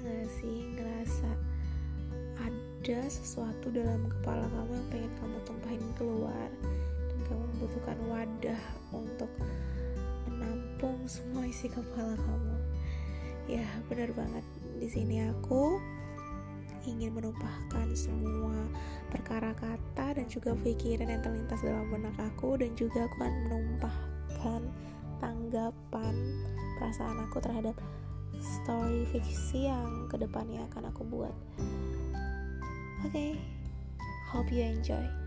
gak sih ngerasa ada sesuatu dalam kepala kamu yang pengen kamu tumpahin keluar? Dan kamu membutuhkan wadah untuk menampung semua isi kepala kamu. Ya benar banget. Di sini aku ingin menumpahkan semua perkara kata dan juga pikiran yang terlintas dalam benak aku. Dan juga aku akan menumpahkan tanggapan perasaan aku terhadap story fiksi yang ke depannya akan aku buat. Oke, okay, hope you enjoy.